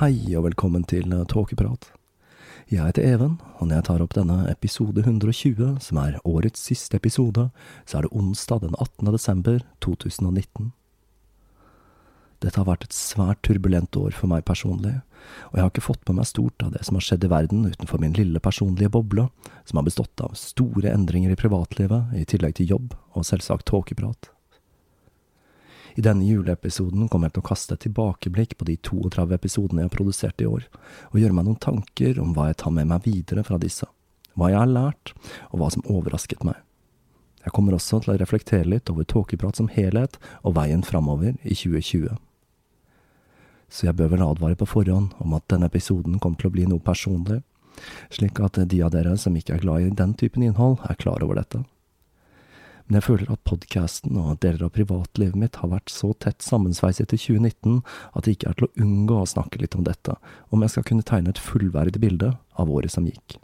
Hei og velkommen til Tåkeprat. Jeg heter Even, og når jeg tar opp denne episode 120, som er årets siste episode, så er det onsdag den 18. desember 2019. Dette har vært et svært turbulent år for meg personlig, og jeg har ikke fått med meg stort av det som har skjedd i verden utenfor min lille personlige boble, som har bestått av store endringer i privatlivet, i tillegg til jobb og selvsagt tåkeprat. I denne juleepisoden kommer jeg til å kaste et tilbakeblikk på de 32 episodene jeg har produsert i år, og gjøre meg noen tanker om hva jeg tar med meg videre fra disse, hva jeg har lært, og hva som overrasket meg. Jeg kommer også til å reflektere litt over tåkeprat som helhet og veien framover i 2020. Så jeg bør vel advare på forhånd om at denne episoden kommer til å bli noe personlig, slik at de av dere som ikke er glad i den typen innhold, er klar over dette men jeg føler at podkasten og deler av privatlivet mitt har vært så tett sammensveiset etter 2019 at det ikke er til å unngå å snakke litt om dette, om jeg skal kunne tegne et fullverdig bilde av året som gikk.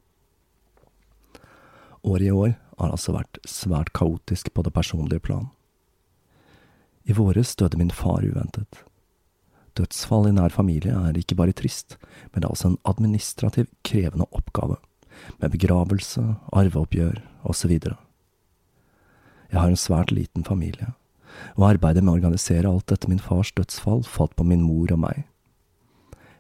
Året i år har altså vært svært kaotisk på det personlige plan. I våres døde min far uventet. Dødsfall i nær familie er ikke bare trist, men det er også en administrativ krevende oppgave, med begravelse, arveoppgjør osv. Jeg har en svært liten familie, og arbeidet med å organisere alt etter min fars dødsfall falt på min mor og meg.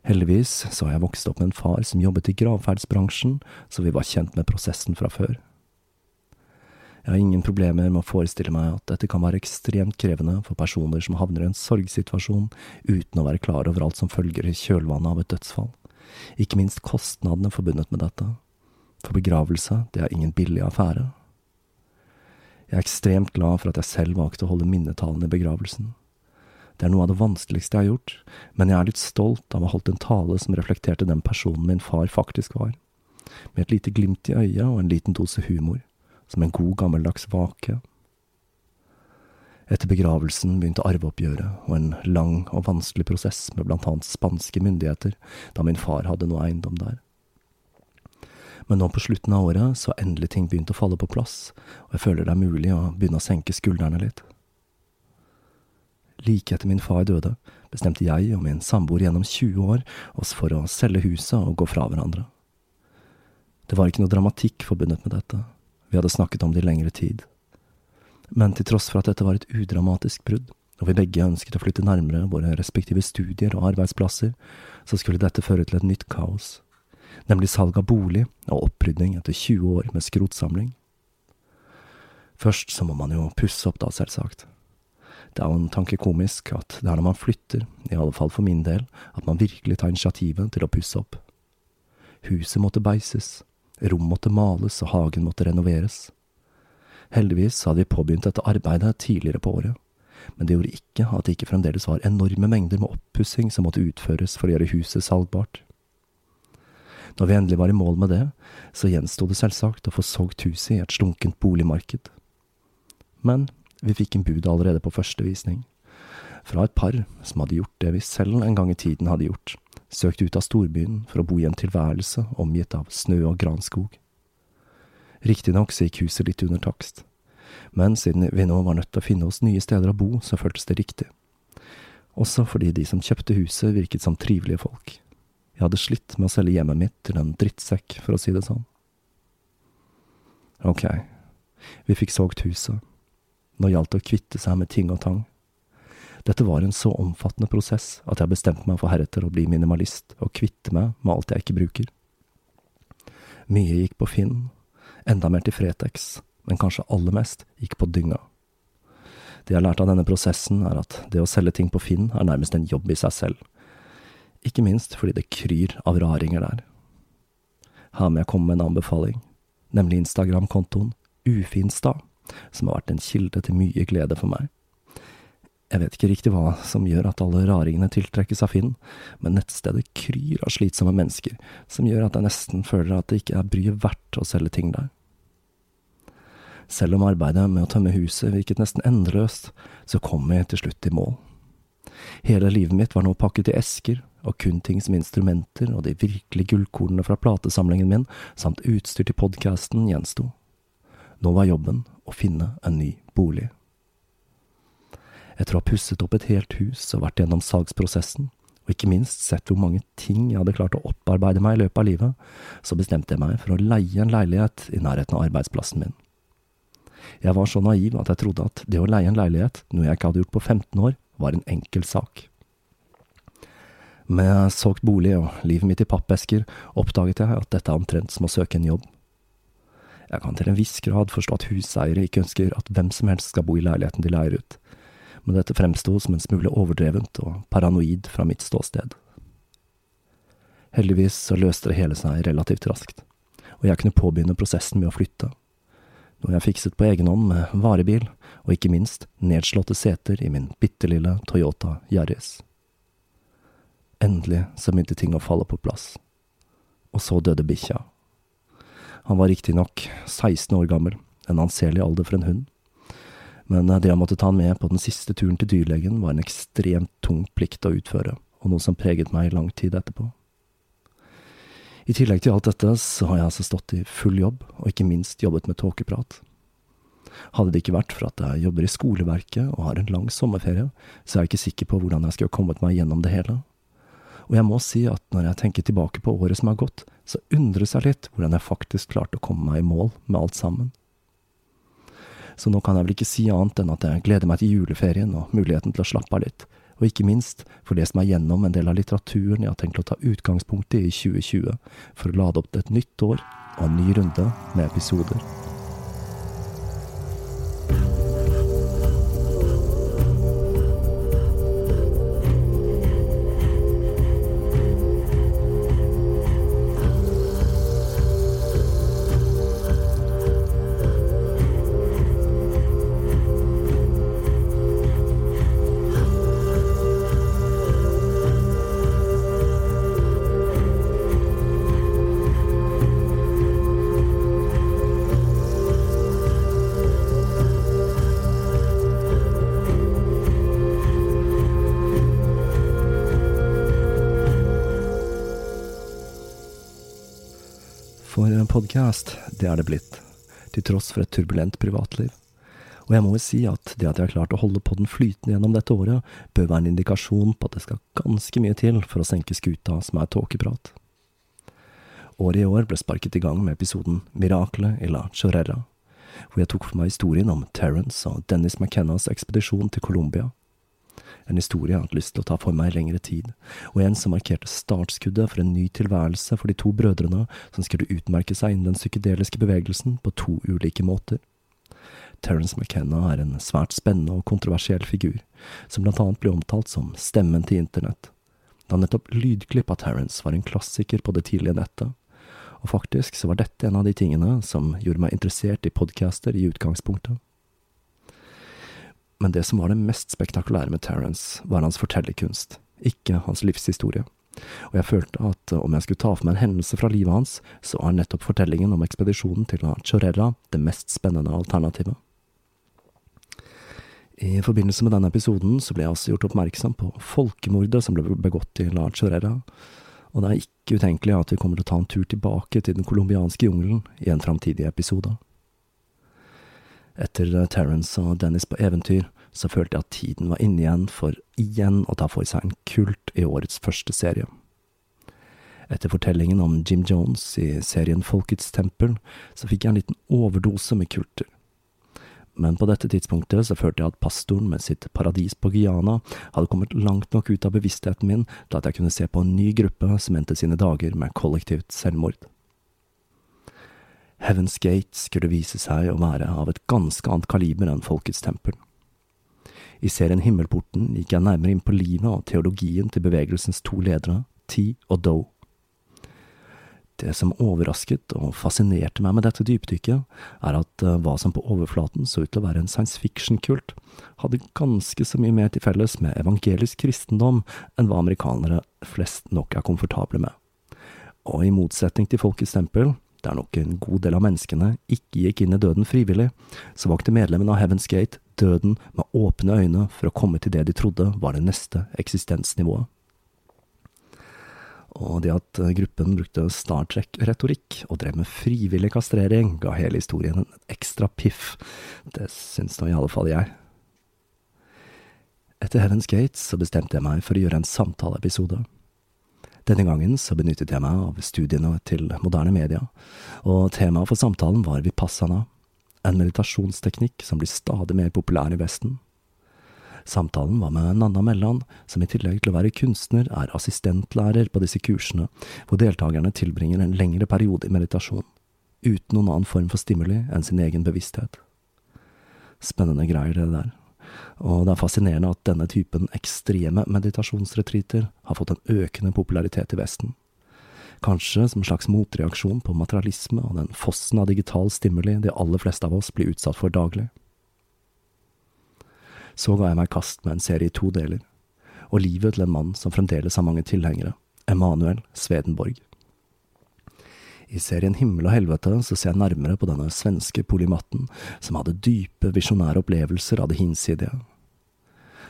Heldigvis så har jeg vokst opp med en far som jobbet i gravferdsbransjen, så vi var kjent med prosessen fra før. Jeg har ingen problemer med å forestille meg at dette kan være ekstremt krevende for personer som havner i en sorgsituasjon uten å være klar over alt som følger i kjølvannet av et dødsfall, ikke minst kostnadene forbundet med dette. For begravelse, det er ingen billig affære. Jeg er ekstremt glad for at jeg selv valgte å holde minnetalen i begravelsen. Det er noe av det vanskeligste jeg har gjort, men jeg er litt stolt av å ha holdt en tale som reflekterte den personen min far faktisk var, med et lite glimt i øyet og en liten dose humor, som en god gammeldags vake. Etter begravelsen begynte arveoppgjøret og en lang og vanskelig prosess med blant annet spanske myndigheter, da min far hadde noe eiendom der. Men nå på slutten av året så har endelig ting begynt å falle på plass, og jeg føler det er mulig å begynne å senke skuldrene litt. Like etter min far døde, bestemte jeg og min samboer gjennom 20 år oss for å selge huset og gå fra hverandre. Det var ikke noe dramatikk forbundet med dette, vi hadde snakket om det i lengre tid. Men til tross for at dette var et udramatisk brudd, og vi begge ønsket å flytte nærmere våre respektive studier og arbeidsplasser, så skulle dette føre til et nytt kaos nemlig salg av bolig og opprydning etter 20 år med skrotsamling. Først så må man jo pusse opp, da, selvsagt. Det er jo en tanke komisk at det er når man flytter, i alle fall for min del, at man virkelig tar initiativet til å pusse opp. Huset måtte beises, Rom måtte males og hagen måtte renoveres. Heldigvis hadde vi påbegynt dette arbeidet tidligere på året, men det gjorde ikke at det ikke fremdeles var enorme mengder med oppussing som måtte utføres for å gjøre huset salgbart. Når vi endelig var i mål med det, så gjensto det selvsagt å få solgt huset i et slunkent boligmarked. Men vi fikk en bud allerede på første visning. Fra et par som hadde gjort det vi selv en gang i tiden hadde gjort, søkt ut av storbyen for å bo i en tilværelse omgitt av snø og granskog. Riktignok så gikk huset litt under takst, men siden vi nå var nødt til å finne oss nye steder å bo, så føltes det riktig. Også fordi de som kjøpte huset virket som trivelige folk. Jeg hadde slitt med å selge hjemmet mitt til en drittsekk, for å si det sånn. Ok, vi fikk solgt huset. Nå gjaldt det å kvitte seg med ting og tang. Dette var en så omfattende prosess at jeg bestemte meg for heretter å bli minimalist og kvitte meg med alt jeg ikke bruker. Mye gikk på Finn, enda mer til Fretex, men kanskje aller mest gikk på dynga. Det jeg har lært av denne prosessen, er at det å selge ting på Finn er nærmest en jobb i seg selv ikke minst fordi det kryr av raringer der. Her må jeg komme med en anbefaling, nemlig Instagram-kontoen Ufinstad, som har vært en kilde til mye glede for meg. Jeg vet ikke riktig hva som gjør at alle raringene tiltrekkes av Finn, men nettstedet kryr av slitsomme mennesker, som gjør at jeg nesten føler at det ikke er bryet verdt å selge ting der. Selv om arbeidet med å tømme huset virket nesten endeløst, så kom vi til slutt i mål. Hele livet mitt var nå pakket i esker, og kun ting som instrumenter og de virkelige gullkornene fra platesamlingen min, samt utstyr til podkasten, gjensto. Nå var jobben å finne en ny bolig. Etter å ha pusset opp et helt hus og vært gjennom salgsprosessen, og ikke minst sett hvor mange ting jeg hadde klart å opparbeide meg i løpet av livet, så bestemte jeg meg for å leie en leilighet i nærheten av arbeidsplassen min. Jeg var så naiv at jeg trodde at det å leie en leilighet, noe jeg ikke hadde gjort på 15 år, var en enkel sak. Med solgt bolig og livet mitt i pappesker oppdaget jeg at dette er omtrent som å søke en jobb. Jeg kan til en viss grad forstå at huseiere ikke ønsker at hvem som helst skal bo i leiligheten de leier ut, men dette fremsto som en smule overdrevent og paranoid fra mitt ståsted. Heldigvis så løste det hele seg relativt raskt, og jeg kunne påbegynne prosessen med å flytte, noe jeg fikset på egen hånd med varebil, og ikke minst nedslåtte seter i min bitte lille Toyota Yaris. Endelig så begynte ting å falle på plass. Og så døde bikkja. Han var riktignok 16 år gammel, en anselig alder for en hund. Men det jeg måtte ta han med på den siste turen til dyrlegen var en ekstremt tung plikt å utføre, og noe som preget meg i lang tid etterpå. I tillegg til alt dette så har jeg altså stått i full jobb, og ikke minst jobbet med tåkeprat. Hadde det ikke vært for at jeg jobber i skoleverket og har en lang sommerferie, så er jeg ikke sikker på hvordan jeg skulle kommet meg gjennom det hele. Og jeg må si at når jeg tenker tilbake på året som har gått, så undres jeg litt hvordan jeg faktisk klarte å komme meg i mål med alt sammen. Så nå kan jeg vel ikke si annet enn at jeg gleder meg til juleferien og muligheten til å slappe av litt, og ikke minst for det som gjennom en del av litteraturen jeg har tenkt å ta utgangspunkt i i 2020, for å lade opp til et nytt år og en ny runde med episoder. Til tross for et turbulent privatliv. Og jeg må jo si at det at jeg har klart å holde podden flytende gjennom dette året, bør være en indikasjon på at det skal ganske mye til for å senke skuta som er tåkeprat. Året i år ble sparket i gang med episoden Miraklet i La Chorera, hvor jeg tok for meg historien om Terence og Dennis McKennas ekspedisjon til Colombia en historie jeg har hatt lyst til å ta for meg i lengre tid, og en som markerte startskuddet for en ny tilværelse for de to brødrene som skulle utmerke seg innen den psykedeliske bevegelsen på to ulike måter. Terence McKenna er en svært spennende og kontroversiell figur, som blant annet ble omtalt som stemmen til internett. Da nettopp lydklipp av Terence var en klassiker på det tidlige nettet, Og faktisk så var dette en av de tingene som gjorde meg interessert i podcaster i utgangspunktet. Men det som var det mest spektakulære med Terence, var hans fortellerkunst, ikke hans livshistorie. Og jeg følte at om jeg skulle ta for meg en hendelse fra livet hans, så var nettopp fortellingen om ekspedisjonen til Chorella det mest spennende alternativet. I forbindelse med denne episoden så ble jeg også gjort oppmerksom på folkemordet som ble begått i La Chorera, og det er ikke utenkelig at vi kommer til å ta en tur tilbake til den colombianske jungelen i en framtidig episode. Etter Terence og Dennis på eventyr, så følte jeg at tiden var inne igjen for igjen å ta for seg en kult i årets første serie. Etter fortellingen om Jim Jones i serien Folkets tempel, så fikk jeg en liten overdose med kulter men på dette tidspunktet så følte jeg at pastoren med sitt paradis på Guyana hadde kommet langt nok ut av bevisstheten min til at jeg kunne se på en ny gruppe som endte sine dager med kollektivt selvmord. Heaven's Gate skulle vise seg å være av et ganske annet kaliber enn Folkets tempel. I serien Himmelporten gikk jeg nærmere inn på livet og teologien til bevegelsens to ledere, T og Doe. Det som overrasket og fascinerte meg med dette dypdykket, er at uh, hva som på overflaten så ut til å være en science fiction-kult, hadde ganske så mye mer til felles med evangelisk kristendom enn hva amerikanere flest nok er komfortable med. Og i motsetning til Folkets tempel, der nok en god del av menneskene ikke gikk inn i døden frivillig, så valgte medlemmene av Heaven's Gate døden med åpne øyne for å komme til det de trodde var det neste eksistensnivået. Og det at gruppen brukte Star Trek-retorikk og drev med frivillig kastrering, ga hele historien en ekstra piff. Det syns nå i alle fall jeg. Etter Heaven's Gate så bestemte jeg meg for å gjøre en samtaleepisode. Denne gangen så benyttet jeg meg av studiene til moderne media, og temaet for samtalen var vipassana, en meditasjonsteknikk som blir stadig mer populær i Vesten. Samtalen var med Nanna Melland, som i tillegg til å være kunstner, er assistentlærer på disse kursene, hvor deltakerne tilbringer en lengre periode i meditasjon, uten noen annen form for stimuli enn sin egen bevissthet. Spennende greier, det der. Og det er fascinerende at denne typen ekstreme meditasjonsretreater har fått en økende popularitet i Vesten. Kanskje som en slags motreaksjon på materialisme og den fossen av digital stimuli de aller fleste av oss blir utsatt for daglig. Så ga jeg meg i kast med en serie i to deler, og livet til en mann som fremdeles har mange tilhengere, Emanuel Svedenborg. I serien Himmel og helvete så ser jeg nærmere på denne svenske polymatten som hadde dype, visjonære opplevelser av det hinsidige.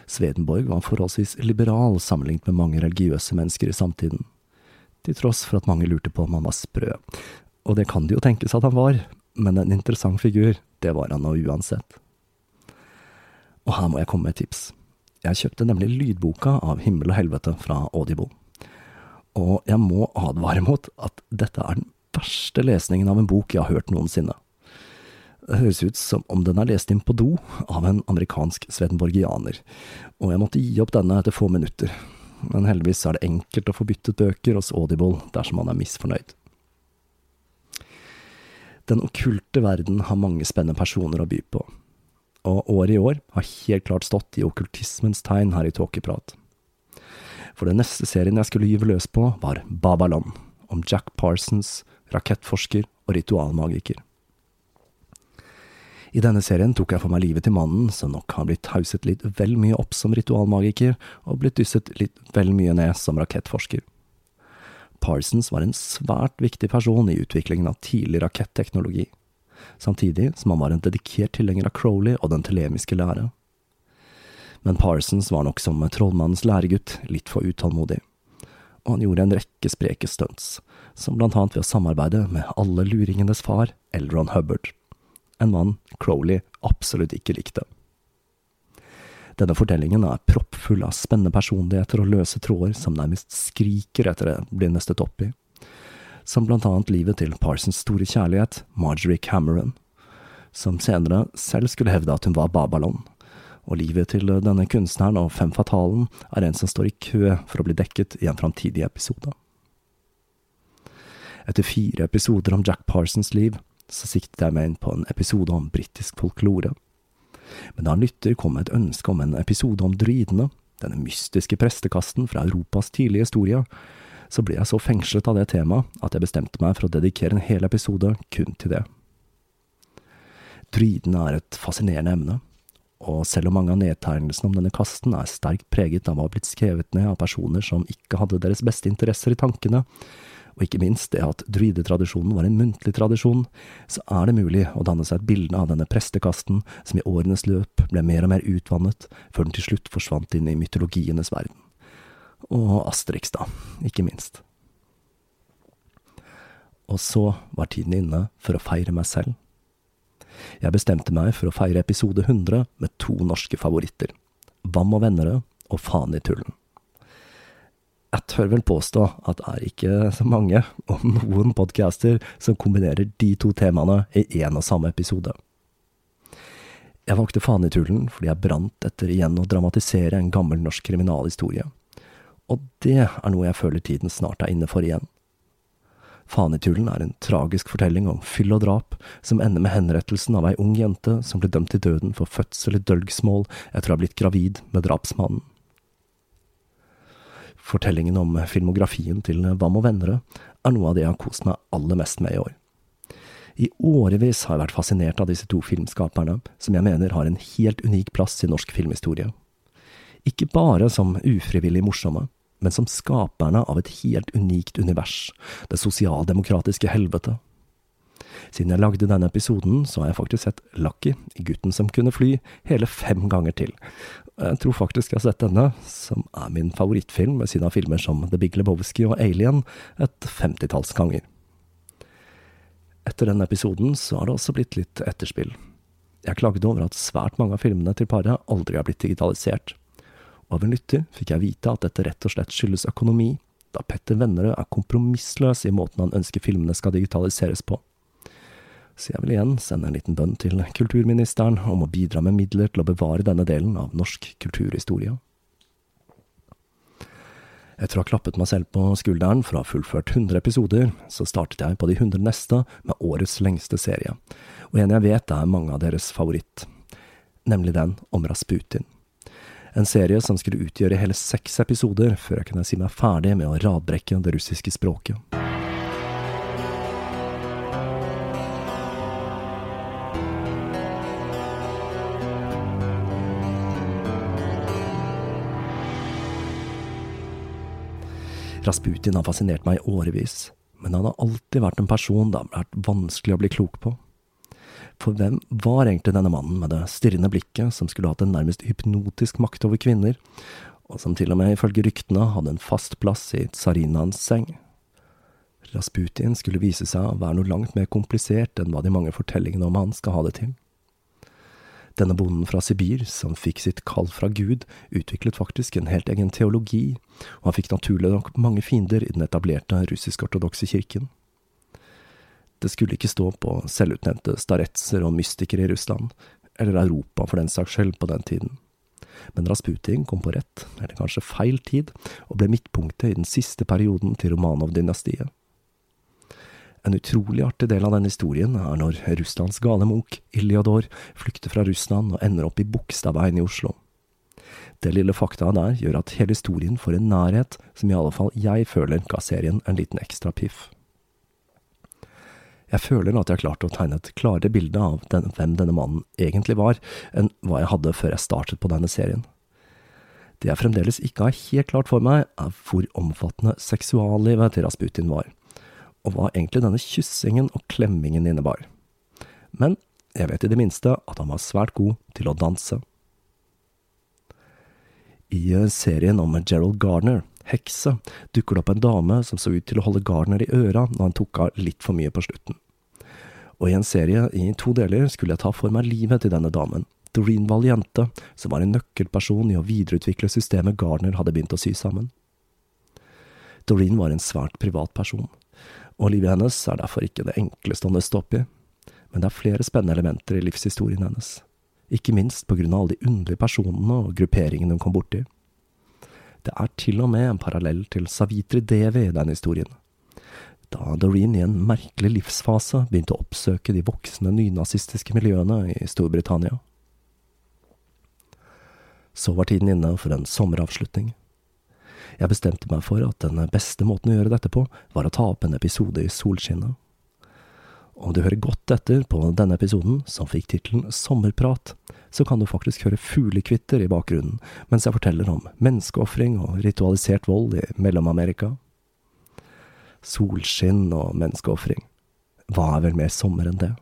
Svedenborg var forholdsvis liberal sammenlignet med mange religiøse mennesker i samtiden, til tross for at mange lurte på om han var sprø. Og det kan det jo tenkes at han var, men en interessant figur, det var han nå uansett. Og her må jeg komme med et tips. Jeg kjøpte nemlig lydboka av Himmel og helvete fra Audible. Og jeg må advare mot at dette er den verste lesningen av en bok jeg har hørt noensinne. Det høres ut som om den er lest inn på do av en amerikansk svedenborgianer, og jeg måtte gi opp denne etter få minutter. Men heldigvis er det enkelt å få byttet bøker hos Audible dersom man er misfornøyd. Den okkulte verden har mange spennende personer å by på, og året i år har helt klart stått i okkultismens tegn her i Tåkeprat. For den neste serien jeg skulle gyve løs på, var Babalon, om Jack Parsons, rakettforsker og ritualmagiker. I denne serien tok jeg for meg livet til mannen som nok har blitt hauset litt vel mye opp som ritualmagiker, og blitt dysset litt vel mye ned som rakettforsker. Parsons var en svært viktig person i utviklingen av tidlig raketteknologi samtidig som han var en dedikert tilhenger av Crowley og den telemiske lære. Men Parsons var nok som trollmannens læregutt litt for utålmodig, og han gjorde en rekke spreke stunts, som blant annet ved å samarbeide med alle luringenes far, Eldron Hubbard, en mann Crowley absolutt ikke likte. Denne fortellingen er proppfull av spennende personligheter og løse tråder som nærmest skriker etter å bli nestet opp i som blant annet livet til Parsons store kjærlighet, Marjorie Cameron, som senere selv skulle hevde at hun var Babalon, og livet til denne kunstneren og fem fatalen er en som står i kø for å bli dekket i en framtidig episode. Etter fire episoder om Jack Parsons liv, så siktet jeg meg inn på en episode om britisk folklore. Men da en lytter kom med et ønske om en episode om druidene, denne mystiske prestekasten fra Europas tidlige historie, så ble jeg så fengslet av det temaet at jeg bestemte meg for å dedikere en hel episode kun til det. Druidene er et fascinerende emne, og selv om mange av nedtegnelsene om denne kasten er sterkt preget av å ha blitt skrevet ned av personer som ikke hadde deres beste interesser i tankene, og ikke minst det at druidetradisjonen var en muntlig tradisjon, så er det mulig å danne seg et bilde av denne prestekasten som i årenes løp ble mer og mer utvannet, før den til slutt forsvant inn i mytologienes verden. Og Asterix, da, ikke minst. Og så var tiden inne for å feire meg selv. Jeg bestemte meg for å feire episode 100 med to norske favoritter, Vam og Vennerød og Faen i tullen. Jeg tør vel påstå at det er ikke så mange, om noen podcaster, som kombinerer de to temaene i én og samme episode. Jeg valgte Faen i tullen fordi jeg brant etter igjen å dramatisere en gammel norsk kriminalhistorie. Og det er noe jeg føler tiden snart er inne for igjen. Fanetullen er en tragisk fortelling om fyll og drap, som ender med henrettelsen av ei ung jente som ble dømt til døden for fødsel i dølgsmål etter å ha blitt gravid med drapsmannen. Fortellingen om filmografien til Vam og vennere er noe av det jeg har kost meg aller mest med i år. I årevis har jeg vært fascinert av disse to filmskaperne, som jeg mener har en helt unik plass i norsk filmhistorie. Ikke bare som ufrivillig morsomme, men som skaperne av et helt unikt univers, det sosialdemokratiske helvete. Siden jeg lagde denne episoden, så har jeg faktisk sett Lucky, gutten som kunne fly, hele fem ganger til. Jeg tror faktisk jeg har sett denne, som er min favorittfilm ved siden av filmer som The Big Lebowski og Alien, et femtitalls ganger. Etter denne episoden så har det også blitt litt etterspill. Jeg klagde over at svært mange av filmene til paret aldri har blitt digitalisert. Av en lytter fikk jeg vite at dette rett og slett skyldes økonomi, da Petter Vennerød er kompromissløs i måten han ønsker filmene skal digitaliseres på. Så jeg vil igjen sende en liten bønn til kulturministeren om å bidra med midler til å bevare denne delen av norsk kulturhistorie. Etter å ha klappet meg selv på skulderen for å ha fullført 100 episoder, så startet jeg på de 100 neste med årets lengste serie, og en jeg vet er mange av deres favoritt, nemlig den om Rasputin. En serie som skulle utgjøre hele seks episoder før jeg kunne si meg ferdig med å radbrekke det russiske språket. Rasputin har fascinert meg i årevis, men han har alltid vært en person det har vært vanskelig å bli klok på. For hvem var egentlig denne mannen med det stirrende blikket, som skulle hatt en nærmest hypnotisk makt over kvinner, og som til og med ifølge ryktene hadde en fast plass i tsarinaens seng? Rasputin skulle vise seg å være noe langt mer komplisert enn hva de mange fortellingene om han skal ha det til. Denne bonden fra Sibir, som fikk sitt kall fra Gud, utviklet faktisk en helt egen teologi, og han fikk naturlig nok mange fiender i den etablerte russisk-ortodokse kirken. Det skulle ikke stå på selvutnevnte staretser og mystikere i Russland, eller Europa for den saks skyld, på den tiden. Men Rasputin kom på rett, eller kanskje feil tid, og ble midtpunktet i den siste perioden til Romanov-dynastiet. En utrolig artig del av denne historien er når Russlands gale munk, Iljador, flykter fra Russland og ender opp i Bogstadveien i Oslo. Det lille faktaet der gjør at hele historien får en nærhet som i alle fall jeg føler ga serien en liten ekstra piff. Jeg føler at jeg har klart å tegne et klarere bilde av den, hvem denne mannen egentlig var, enn hva jeg hadde før jeg startet på denne serien. Det jeg fremdeles ikke har helt klart for meg, er hvor omfattende seksuallivet til Rasputin var, og hva egentlig denne kyssingen og klemmingen innebar. Men jeg vet i det minste at han var svært god til å danse. I eh, serien om Gerald Gardner, hekse, dukker det opp en dame som så ut til å holde Gardner i øra når han tok av litt for mye på slutten. Og i en serie i to deler skulle jeg ta for meg livet til denne damen, Doreen Valiente, som var en nøkkelperson i å videreutvikle systemet Gardner hadde begynt å sy sammen. Doreen var en svært privat person, og livet hennes er derfor ikke det enkleste å nøste opp i, men det er flere spennende elementer i livshistorien hennes, ikke minst på grunn av alle de underlige personene og grupperingene hun kom borti. Det er til og med en parallell til Savitri Devi i den historien. Da Doreen i en merkelig livsfase begynte å oppsøke de voksne nynazistiske miljøene i Storbritannia. Så var tiden inne for en sommeravslutning. Jeg bestemte meg for at den beste måten å gjøre dette på, var å ta opp en episode i solskinnet. Om du hører godt etter på denne episoden, som fikk tittelen Sommerprat, så kan du faktisk høre fuglekvitter i bakgrunnen mens jeg forteller om menneskeofring og ritualisert vold i Mellom-Amerika. Solskinn og menneskeofring. Hva er vel mer sommer enn det?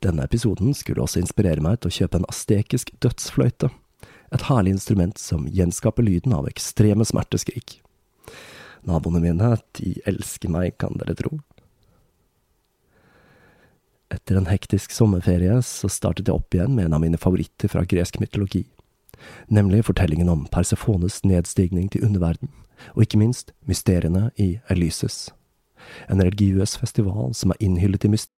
Denne episoden skulle også inspirere meg til å kjøpe en astekisk dødsfløyte, et herlig instrument som gjenskaper lyden av ekstreme smerteskrik. Naboene mine, de elsker meg, kan dere tro. Etter en hektisk sommerferie så startet jeg opp igjen med en av mine favoritter fra gresk mytologi, nemlig fortellingen om Persefones nedstigning til underverden, og ikke minst mysteriene i Elises. en religiøs festival som er innhyllet i mysterier.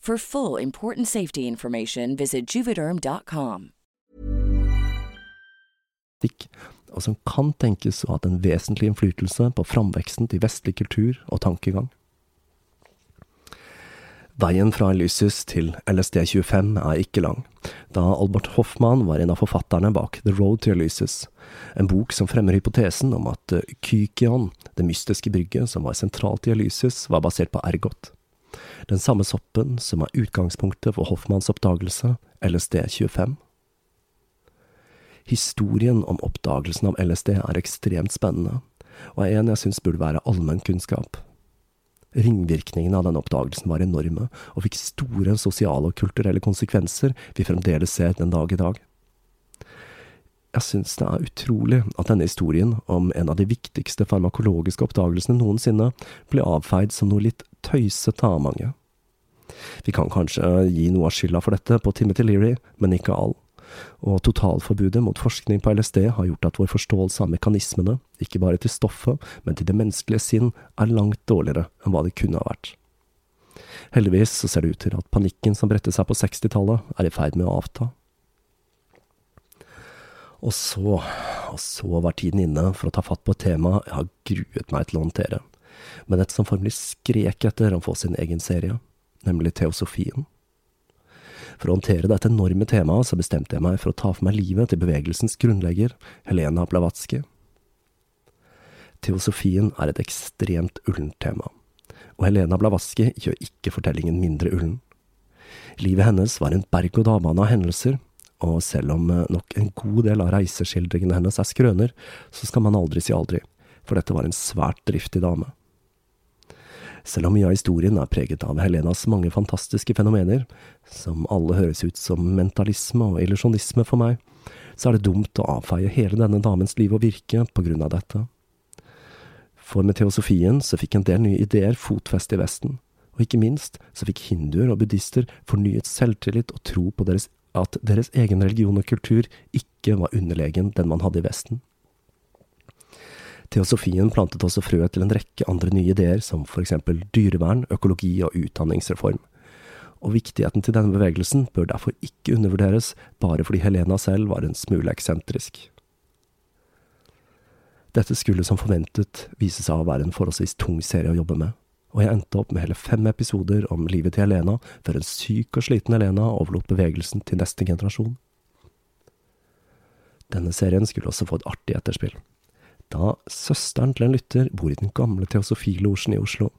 For full important safety information, visit juvederm.com. og som kan tenkes å ha hatt en vesentlig innflytelse på framveksten til vestlig kultur og tankegang. Veien fra Elysius til LSD25 er ikke lang, da Albert Hoffmann var en av forfatterne bak The Road to Elysius, en bok som fremmer hypotesen om at Kykion, det mystiske brygget som var sentralt i Elysius, var basert på ergot. Den samme soppen som er utgangspunktet for Hoffmanns oppdagelse, LSD25. Historien om oppdagelsen av LSD er ekstremt spennende, og er en jeg syns burde være allmennkunnskap. Ringvirkningene av denne oppdagelsen var enorme, og fikk store sosiale og kulturelle konsekvenser vi fremdeles ser den dag i dag. Jeg syns det er utrolig at denne historien om en av de viktigste farmakologiske oppdagelsene noensinne ble avfeid som noe litt tøysete av mange. Vi kan kanskje gi noe av skylda for dette på Timothy Leary, men ikke all og totalforbudet mot forskning på LSD har gjort at vår forståelse av mekanismene, ikke bare til stoffet, men til det menneskelige sinn, er langt dårligere enn hva det kunne ha vært. Heldigvis så ser det ut til at panikken som bredte seg på 60-tallet, er i ferd med å avta. Og så, og så var tiden inne for å ta fatt på et tema jeg har gruet meg til å håndtere, men et som formelig skrek etter å få sin egen serie, nemlig teosofien. For å håndtere dette enorme temaet, så bestemte jeg meg for å ta for meg livet til bevegelsens grunnlegger, Helena Blavatsky. Teosofien er et ekstremt ullent tema, og Helena Blavatsky gjør ikke fortellingen mindre ullen. Livet hennes var en berg-og-dal-bane av hendelser, og selv om eh, nok en god del av reiseskildringene hennes er skrøner, så skal man aldri si aldri, for dette var en svært driftig dame. Selv om mye av historien er preget av Helenas mange fantastiske fenomener, som alle høres ut som mentalisme og illusjonisme for meg, så er det dumt å avfeie hele denne damens liv og virke på grunn av dette. For med teosofien så fikk en del nye ideer fotfeste i Vesten, og ikke minst så fikk hinduer og buddhister fornyet selvtillit og tro på deres, at deres egen religion og kultur ikke var underlegen den man hadde i Vesten. Teosofien plantet også frø til en rekke andre nye ideer, som for eksempel dyrevern, økologi og utdanningsreform. Og viktigheten til denne bevegelsen bør derfor ikke undervurderes, bare fordi Helena selv var en smule eksentrisk. Dette skulle som forventet vise seg å være en forholdsvis tung serie å jobbe med, og jeg endte opp med hele fem episoder om livet til Helena, før en syk og sliten Helena overlot bevegelsen til neste generasjon. Denne serien skulle også få et artig etterspill da søsteren til en lytter bor i den gamle teosofilosjen i Oslo.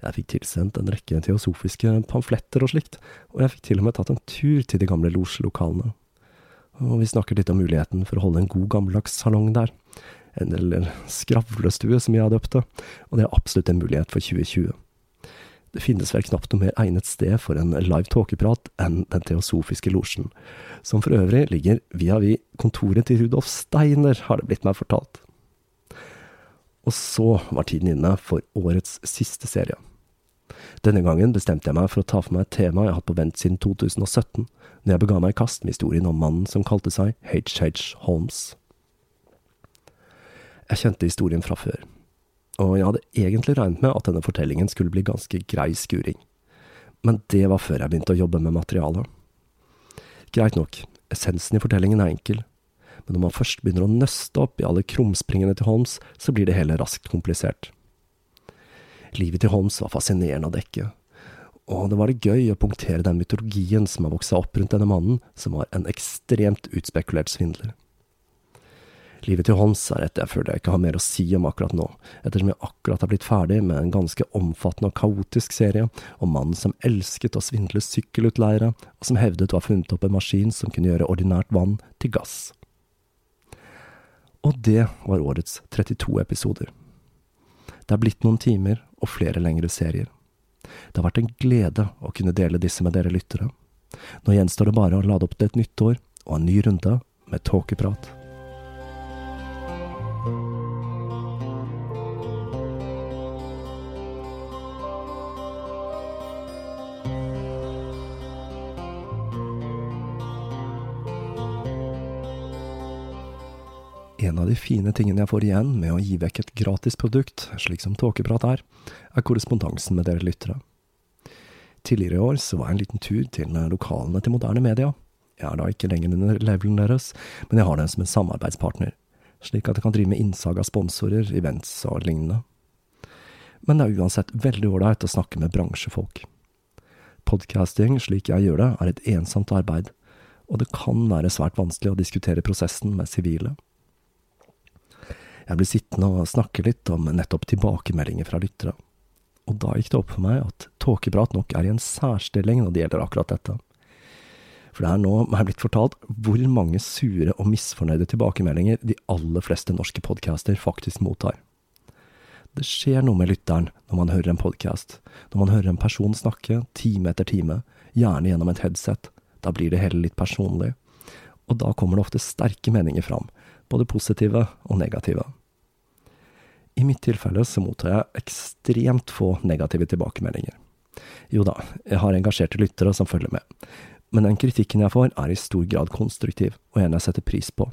Jeg fikk tilsendt en rekke teosofiske pamfletter og slikt, og jeg fikk til og med tatt en tur til de gamle losjelokalene. Og vi snakker litt om muligheten for å holde en god gammeldags salong der. En eller skravlestue, som jeg har døpt det, og det er absolutt en mulighet for 2020. Det finnes vel knapt noe mer egnet sted for en live tåkeprat enn Den teosofiske losjen, som for øvrig ligger via vi kontoret til Rudolf Steiner, har det blitt meg fortalt. Og så var tiden inne for årets siste serie. Denne gangen bestemte jeg meg for å ta for meg et tema jeg har hatt på vent siden 2017, når jeg bega meg i kast med historien om mannen som kalte seg H.H. Holmes. Jeg kjente historien fra før, og jeg hadde egentlig regnet med at denne fortellingen skulle bli ganske grei skuring. Men det var før jeg begynte å jobbe med materialet. Greit nok, essensen i fortellingen er enkel, men når man først begynner å nøste opp i alle krumspringene til Holmes, så blir det hele raskt komplisert. Livet til Holmes var fascinerende å dekke, og det var det gøy å punktere den mytologien som har vokst opp rundt denne mannen, som var en ekstremt utspekulert svindler. Livet til Holmes er et jeg føler jeg ikke har mer å si om akkurat nå, ettersom jeg akkurat har blitt ferdig med en ganske omfattende og kaotisk serie om mannen som elsket å svindle sykkelutleiere, og som hevdet å ha funnet opp en maskin som kunne gjøre ordinært vann til gass. Og det var årets 32 episoder. Det er blitt noen timer og flere lengre serier. Det har vært en glede å kunne dele disse med dere lyttere. Nå gjenstår det bare å lade opp til et nytt år og en ny runde med tåkeprat. En av de fine tingene jeg får igjen med å gi vekk et gratis produkt, slik som Tåkeprat er, er korrespondansen med dere lyttere. Tidligere i år så var jeg en liten tur til lokalene til Moderne Media. Jeg er da ikke lenger under levelen deres, men jeg har dem som en samarbeidspartner, slik at jeg kan drive med innsag av sponsorer, events og lignende. Men det er uansett veldig ålreit å snakke med bransjefolk. Podcasting, slik jeg gjør det, er et ensomt arbeid, og det kan være svært vanskelig å diskutere prosessen med sivile. Jeg ble sittende og snakke litt om nettopp tilbakemeldinger fra lyttere. Og da gikk det opp for meg at Tåkeprat nok er i en særstilling når det gjelder akkurat dette. For det er nå meg blitt fortalt hvor mange sure og misfornøyde tilbakemeldinger de aller fleste norske podcaster faktisk mottar. Det skjer noe med lytteren når man hører en podkast, når man hører en person snakke time etter time, gjerne gjennom et headset. Da blir det hele litt personlig. Og da kommer det ofte sterke meninger fram, både positive og negative. I mitt tilfelle så mottar jeg ekstremt få negative tilbakemeldinger. Jo da, jeg har engasjerte lyttere som følger med, men den kritikken jeg får er i stor grad konstruktiv, og en jeg setter pris på.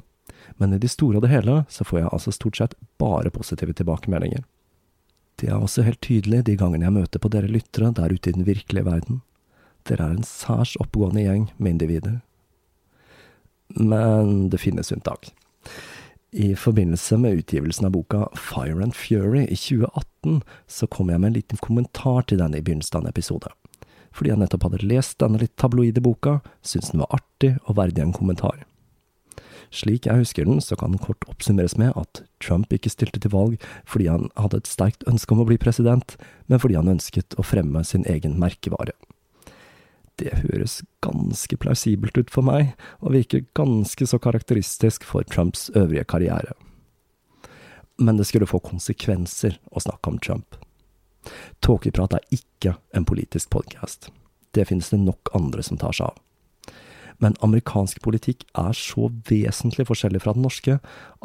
Men i det store og det hele så får jeg altså stort sett bare positive tilbakemeldinger. Det er også helt tydelig de gangene jeg møter på dere lyttere der ute i den virkelige verden. Dere er en særs oppegående gjeng med individer. Men det finnes unntak. I forbindelse med utgivelsen av boka Fire and Fury i 2018, så kom jeg med en liten kommentar til denne i begynnelsen av en episode. Fordi jeg nettopp hadde lest denne litt tabloide boka, syntes den var artig og verdig en kommentar. Slik jeg husker den, så kan den kort oppsummeres med at Trump ikke stilte til valg fordi han hadde et sterkt ønske om å bli president, men fordi han ønsket å fremme sin egen merkevare. Det høres ganske plausibelt ut for meg, og virker ganske så karakteristisk for Trumps øvrige karriere. Men det skulle få konsekvenser å snakke om Trump. Tåkeprat er ikke en politisk podkast. Det finnes det nok andre som tar seg av. Men amerikansk politikk er så vesentlig forskjellig fra den norske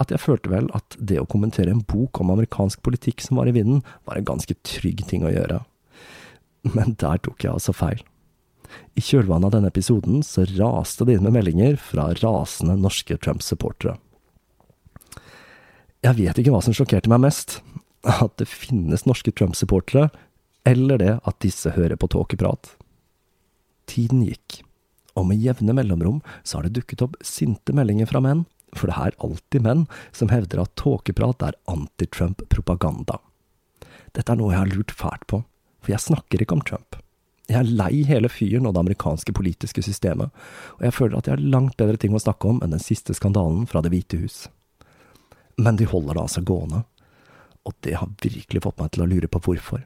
at jeg følte vel at det å kommentere en bok om amerikansk politikk som var i vinden, var en ganske trygg ting å gjøre. Men der tok jeg altså feil. I kjølvannet av denne episoden så raste det inn med meldinger fra rasende norske Trump-supportere. Jeg vet ikke hva som sjokkerte meg mest. At det finnes norske Trump-supportere, eller det at disse hører på tåkeprat. Tiden gikk, og med jevne mellomrom så har det dukket opp sinte meldinger fra menn, for det er alltid menn som hevder at tåkeprat er anti-Trump-propaganda. Dette er noe jeg har lurt fælt på, for jeg snakker ikke om Trump. Jeg er lei hele fyren og det amerikanske politiske systemet, og jeg føler at jeg har langt bedre ting å snakke om enn den siste skandalen fra Det hvite hus. Men de holder det altså gående, og det har virkelig fått meg til å lure på hvorfor.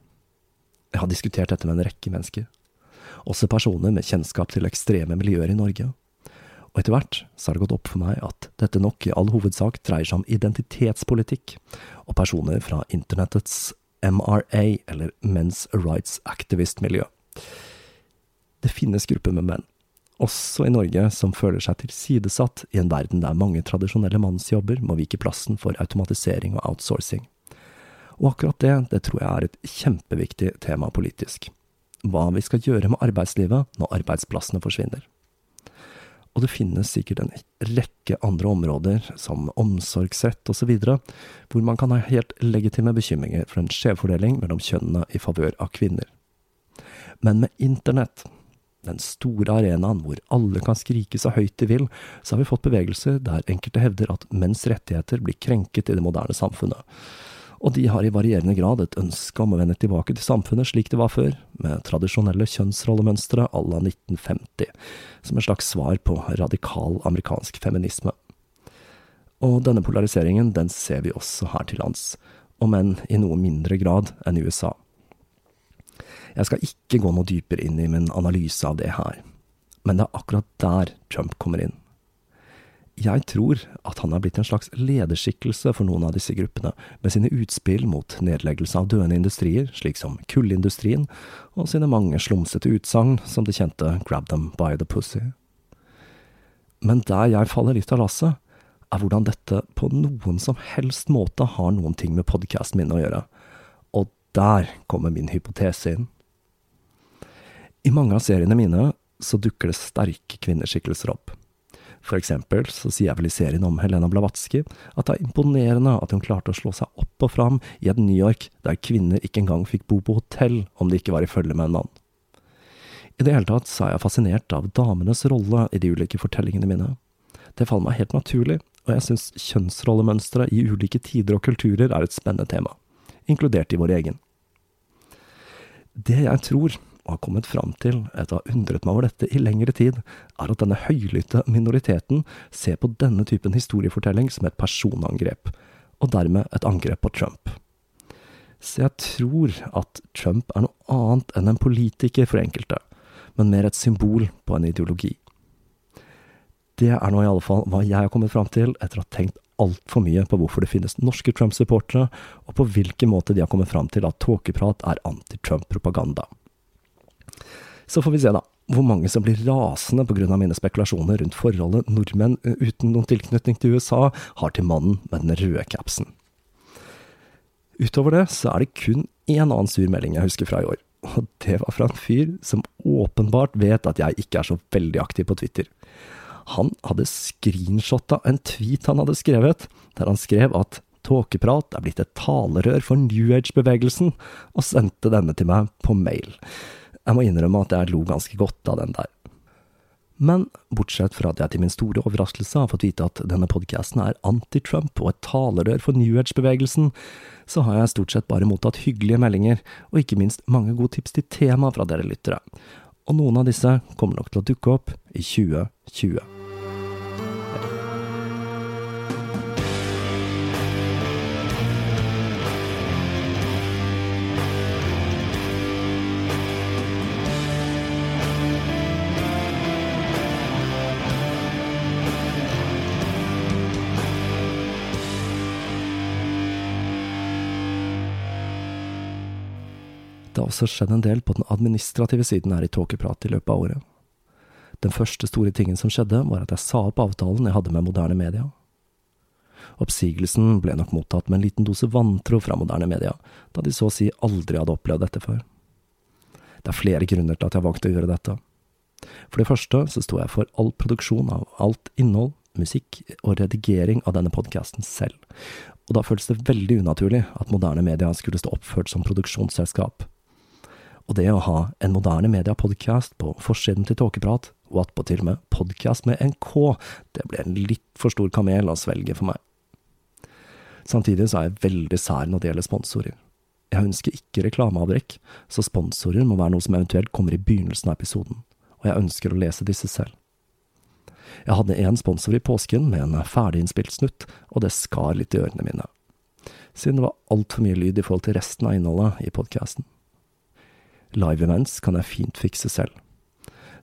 Jeg har diskutert dette med en rekke mennesker, også personer med kjennskap til ekstreme miljøer i Norge. Og etter hvert så har det gått opp for meg at dette nok i all hovedsak dreier seg om identitetspolitikk, og personer fra internettets MRA, eller Men's Rights Activist-miljø. Det finnes grupper med menn, også i Norge, som føler seg tilsidesatt i en verden der mange tradisjonelle mannsjobber må vike plassen for automatisering og outsourcing. Og akkurat det, det tror jeg er et kjempeviktig tema politisk. Hva vi skal gjøre med arbeidslivet når arbeidsplassene forsvinner. Og det finnes sikkert en rekke andre områder, som omsorgsrett osv., hvor man kan ha helt legitime bekymringer for en skjevfordeling mellom kjønnene i favør av kvinner. Men med internett, den store arenaen hvor alle kan skrike så høyt de vil, så har vi fått bevegelser der enkelte hevder at menns rettigheter blir krenket i det moderne samfunnet. Og de har i varierende grad et ønske om å vende tilbake til samfunnet slik det var før, med tradisjonelle kjønnsrollemønstre à la 1950, som et slags svar på radikal amerikansk feminisme. Og denne polariseringen, den ser vi også her til lands, om enn i noe mindre grad enn i USA. Jeg skal ikke gå noe dypere inn i min analyse av det her, men det er akkurat der Trump kommer inn. Jeg tror at han er blitt en slags lederskikkelse for noen av disse gruppene, med sine utspill mot nedleggelse av døende industrier, slik som kullindustrien, og sine mange slumsete utsagn som det kjente Grab them by the pussy. Men der jeg faller litt av lasset, er hvordan dette på noen som helst måte har noen ting med podkasten min å gjøre. Der kommer min hypotese inn. I mange av seriene mine så dukker det sterke kvinneskikkelser opp. For eksempel så sier jeg vel i serien om Helena Blavatsky at det er imponerende at hun klarte å slå seg opp og fram i et New York der kvinner ikke engang fikk bo på hotell om de ikke var i følge med en mann. I det hele tatt så er jeg fascinert av damenes rolle i de ulike fortellingene mine. Det faller meg helt naturlig, og jeg syns kjønnsrollemønstre i ulike tider og kulturer er et spennende tema, inkludert i vår egen. Det jeg tror og har kommet fram til, etter å ha undret meg over dette i lengre tid, er at denne høylytte minoriteten ser på denne typen historiefortelling som et personangrep, og dermed et angrep på Trump. Så jeg tror at Trump er noe annet enn en politiker for enkelte, men mer et symbol på en ideologi. Det er nå i alle fall hva jeg har kommet fram til etter å ha tenkt altfor mye på hvorfor det finnes norske Trump-supportere, og på hvilken måte de har kommet fram til at tåkeprat er anti-Trump-propaganda. Så får vi se, da, hvor mange som blir rasende av mine spekulasjoner rundt forholdet nordmenn uten noen tilknytning til USA har til mannen med den røde capsen. Utover det så er det kun én annen sur melding jeg husker fra i år, og det var fra en fyr som åpenbart vet at jeg ikke er så veldig aktiv på Twitter. Han hadde screenshotta en tweet han hadde skrevet, der han skrev at tåkeprat er blitt et talerør for New Age-bevegelsen, og sendte denne til meg på mail. Jeg må innrømme at jeg lo ganske godt av den der. Men bortsett fra at jeg til min store overraskelse har fått vite at denne podkasten er anti-Trump og et talerør for New Age-bevegelsen, så har jeg stort sett bare mottatt hyggelige meldinger, og ikke minst mange gode tips til tema fra dere lyttere. Og noen av disse kommer nok til å dukke opp i 2020. Det har også skjedd en del på den administrative siden her i Tåkeprat i løpet av året. Den første store tingen som skjedde, var at jeg sa opp avtalen jeg hadde med moderne media. Oppsigelsen ble nok mottatt med en liten dose vantro fra moderne media, da de så å si aldri hadde opplevd dette før. Det er flere grunner til at jeg valgte å gjøre dette. For det første så sto jeg for all produksjon av alt innhold, musikk og redigering av denne podkasten selv, og da føltes det veldig unaturlig at moderne media skulle stå oppført som produksjonsselskap. Og det å ha en moderne media-podkast på forsiden til Tåkeprat, og attpåtil med podkast med en K, det ble en litt for stor kamel å svelge for meg. Samtidig så er jeg veldig sær når det gjelder sponsorer. Jeg ønsker ikke reklameavbrekk, så sponsorer må være noe som eventuelt kommer i begynnelsen av episoden, og jeg ønsker å lese disse selv. Jeg hadde en sponsor i påsken med en ferdiginnspilt snutt, og det skar litt i ørene mine, siden det var altfor mye lyd i forhold til resten av innholdet i podkasten. Live events kan jeg fint fikse selv.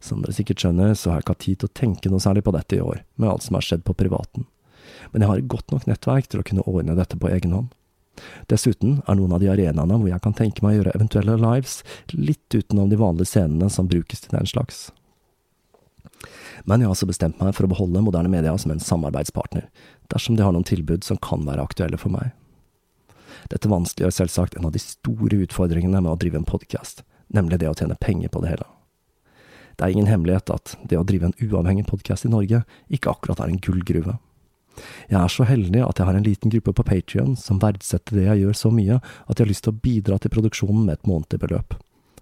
Som dere sikkert skjønner, så har jeg ikke hatt tid til å tenke noe særlig på dette i år, med alt som har skjedd på privaten. Men jeg har et godt nok nettverk til å kunne ordne dette på egen hånd. Dessuten er noen av de arenaene hvor jeg kan tenke meg å gjøre eventuelle lives, litt utenom de vanlige scenene som brukes til den slags. Men jeg har altså bestemt meg for å beholde moderne media som en samarbeidspartner, dersom de har noen tilbud som kan være aktuelle for meg. Dette vanskeliggjør selvsagt en av de store utfordringene med å drive en podkast, nemlig det å tjene penger på det hele. Det er ingen hemmelighet at det å drive en uavhengig podkast i Norge ikke akkurat er en gullgruve. Jeg er så heldig at jeg har en liten gruppe på Patrion som verdsetter det jeg gjør så mye at jeg har lyst til å bidra til produksjonen med et månedlig beløp.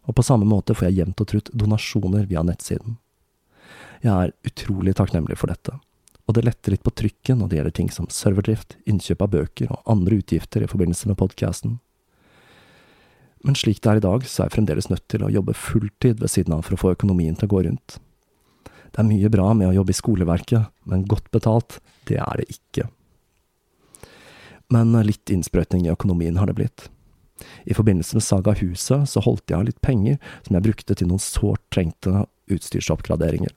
Og på samme måte får jeg jevnt og trutt donasjoner via nettsiden. Jeg er utrolig takknemlig for dette, og det letter litt på trykket når det gjelder ting som serverdrift, innkjøp av bøker og andre utgifter i forbindelse med podkasten. Men slik det er i dag, så er jeg fremdeles nødt til å jobbe fulltid ved siden av for å få økonomien til å gå rundt. Det er mye bra med å jobbe i skoleverket, men godt betalt, det er det ikke. Men litt innsprøytning i økonomien har det blitt. I forbindelse med Saga Huset så holdt jeg av litt penger som jeg brukte til noen sårt trengte utstyrsoppgraderinger.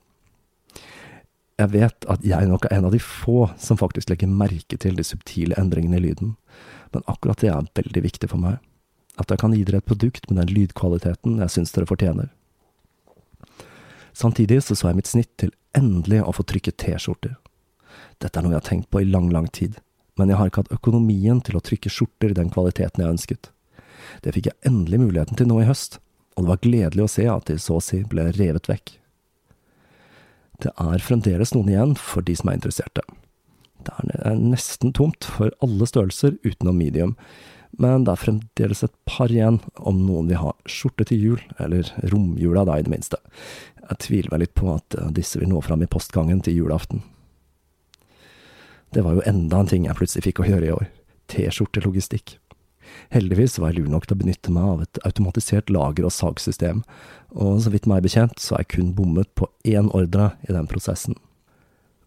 Jeg vet at jeg nok er en av de få som faktisk legger merke til de subtile endringene i lyden, men akkurat det er veldig viktig for meg. At jeg kan gi dere et produkt med den lydkvaliteten jeg syns dere fortjener. Samtidig så så jeg mitt snitt til endelig å få trykke T-skjorter. Dette er noe jeg har tenkt på i lang, lang tid, men jeg har ikke hatt økonomien til å trykke skjorter i den kvaliteten jeg ønsket. Det fikk jeg endelig muligheten til nå i høst, og det var gledelig å se at de så å si ble revet vekk. Det er fremdeles noen igjen for de som er interesserte. Det er nesten tomt for alle størrelser utenom medium, men det er fremdeles et par igjen om noen vil ha skjorte til jul, eller romjula da, i det minste. Jeg tviler meg litt på at eh, disse vil nå fram i postgangen til julaften. Det var jo enda en ting jeg plutselig fikk å gjøre i år. T-skjortelogistikk. Heldigvis var jeg lur nok til å benytte meg av et automatisert lager- og salgssystem, og så vidt meg bekjent så har jeg kun bommet på én ordre i den prosessen.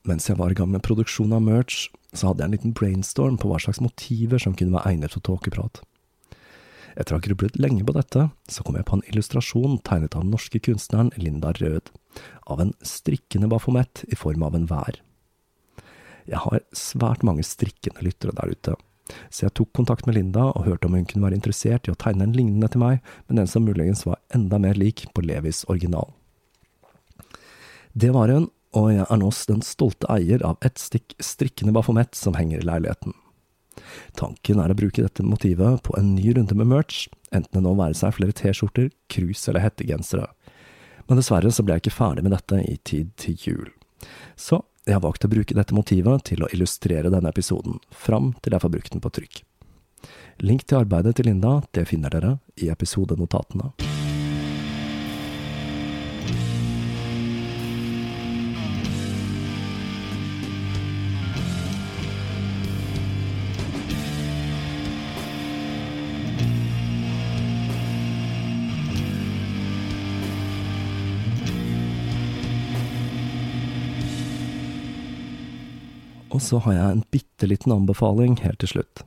Mens jeg var i gang med produksjon av merch, så hadde jeg en liten brainstorm på hva slags motiver som kunne være egnet for tåkeprat. Etter å ha grublet lenge på dette, så kom jeg på en illustrasjon tegnet av den norske kunstneren Linda Rød, av en strikkende bafomett i form av en vær. Jeg har svært mange strikkende lyttere der ute, så jeg tok kontakt med Linda og hørte om hun kunne være interessert i å tegne en lignende til meg, men den som muligens var enda mer lik på Levis original. Det var hun, og jeg er nå den stolte eier av ett stikk strikkende bafomett som henger i leiligheten. Tanken er å bruke dette motivet på en ny runde med merch, enten det nå være seg flere T-skjorter, krus eller hettegensere. Men dessverre så ble jeg ikke ferdig med dette i tid til jul. Så jeg har valgt å bruke dette motivet til å illustrere denne episoden, fram til jeg får brukt den på trykk. Link til arbeidet til Linda det finner dere i episodenotatene. Og så har jeg en bitte liten anbefaling helt til slutt.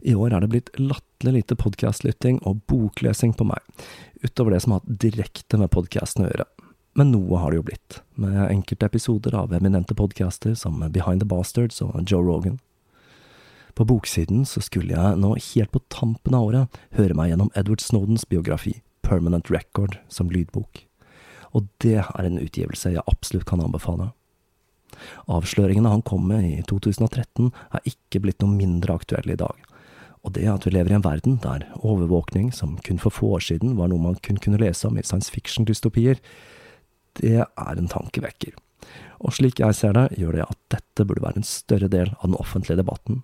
I år er det blitt latterlig lite podkastlytting og boklesing på meg, utover det som har hatt direkte med podkasten å gjøre. Men noe har det jo blitt, med enkelte episoder av eminente podcaster som Behind the Bastards og Joe Rogan. På boksiden så skulle jeg nå helt på tampen av året høre meg gjennom Edward Snowdens biografi, Permanent Record, som lydbok. Og det er en utgivelse jeg absolutt kan anbefale. Avsløringene han kom med i 2013 er ikke blitt noe mindre aktuelle i dag. Og det at vi lever i en verden der overvåkning, som kun for få år siden var noe man kun kunne lese om i science fiction-dystopier, det er en tankevekker. Og slik jeg ser det, gjør det at dette burde være en større del av den offentlige debatten.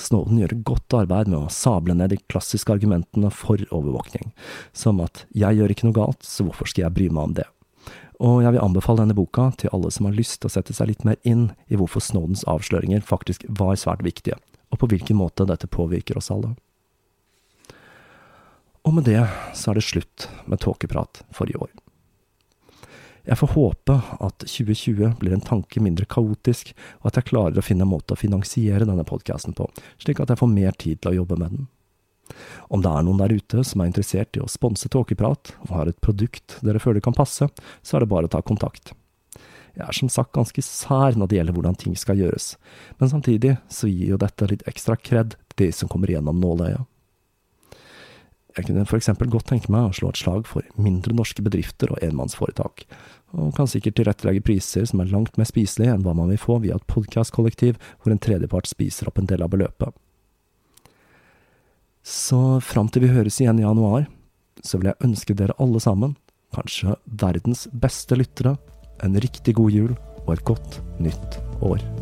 Snowden gjør godt arbeid med å sable ned de klassiske argumentene for overvåkning, som at jeg gjør ikke noe galt, så hvorfor skal jeg bry meg om det? Og jeg vil anbefale denne boka til alle som har lyst til å sette seg litt mer inn i hvorfor Snowdens avsløringer faktisk var svært viktige, og på hvilken måte dette påvirker oss alle. Og med det så er det slutt med tåkeprat for i år. Jeg får håpe at 2020 blir en tanke mindre kaotisk, og at jeg klarer å finne en måte å finansiere denne podkasten på, slik at jeg får mer tid til å jobbe med den. Om det er noen der ute som er interessert i å sponse Tåkeprat, og har et produkt dere føler kan passe, så er det bare å ta kontakt. Jeg er som sagt ganske sær når det gjelder hvordan ting skal gjøres, men samtidig så gir jo dette litt ekstra kred til de som kommer gjennom nåløyet. Jeg kunne for eksempel godt tenke meg å slå et slag for mindre norske bedrifter og enmannsforetak, og kan sikkert tilrettelegge priser som er langt mer spiselige enn hva man vil få via et podkastkollektiv hvor en tredjepart spiser opp en del av beløpet. Så fram til vi høres igjen i januar, så vil jeg ønske dere alle sammen, kanskje verdens beste lyttere, en riktig god jul og et godt nytt år.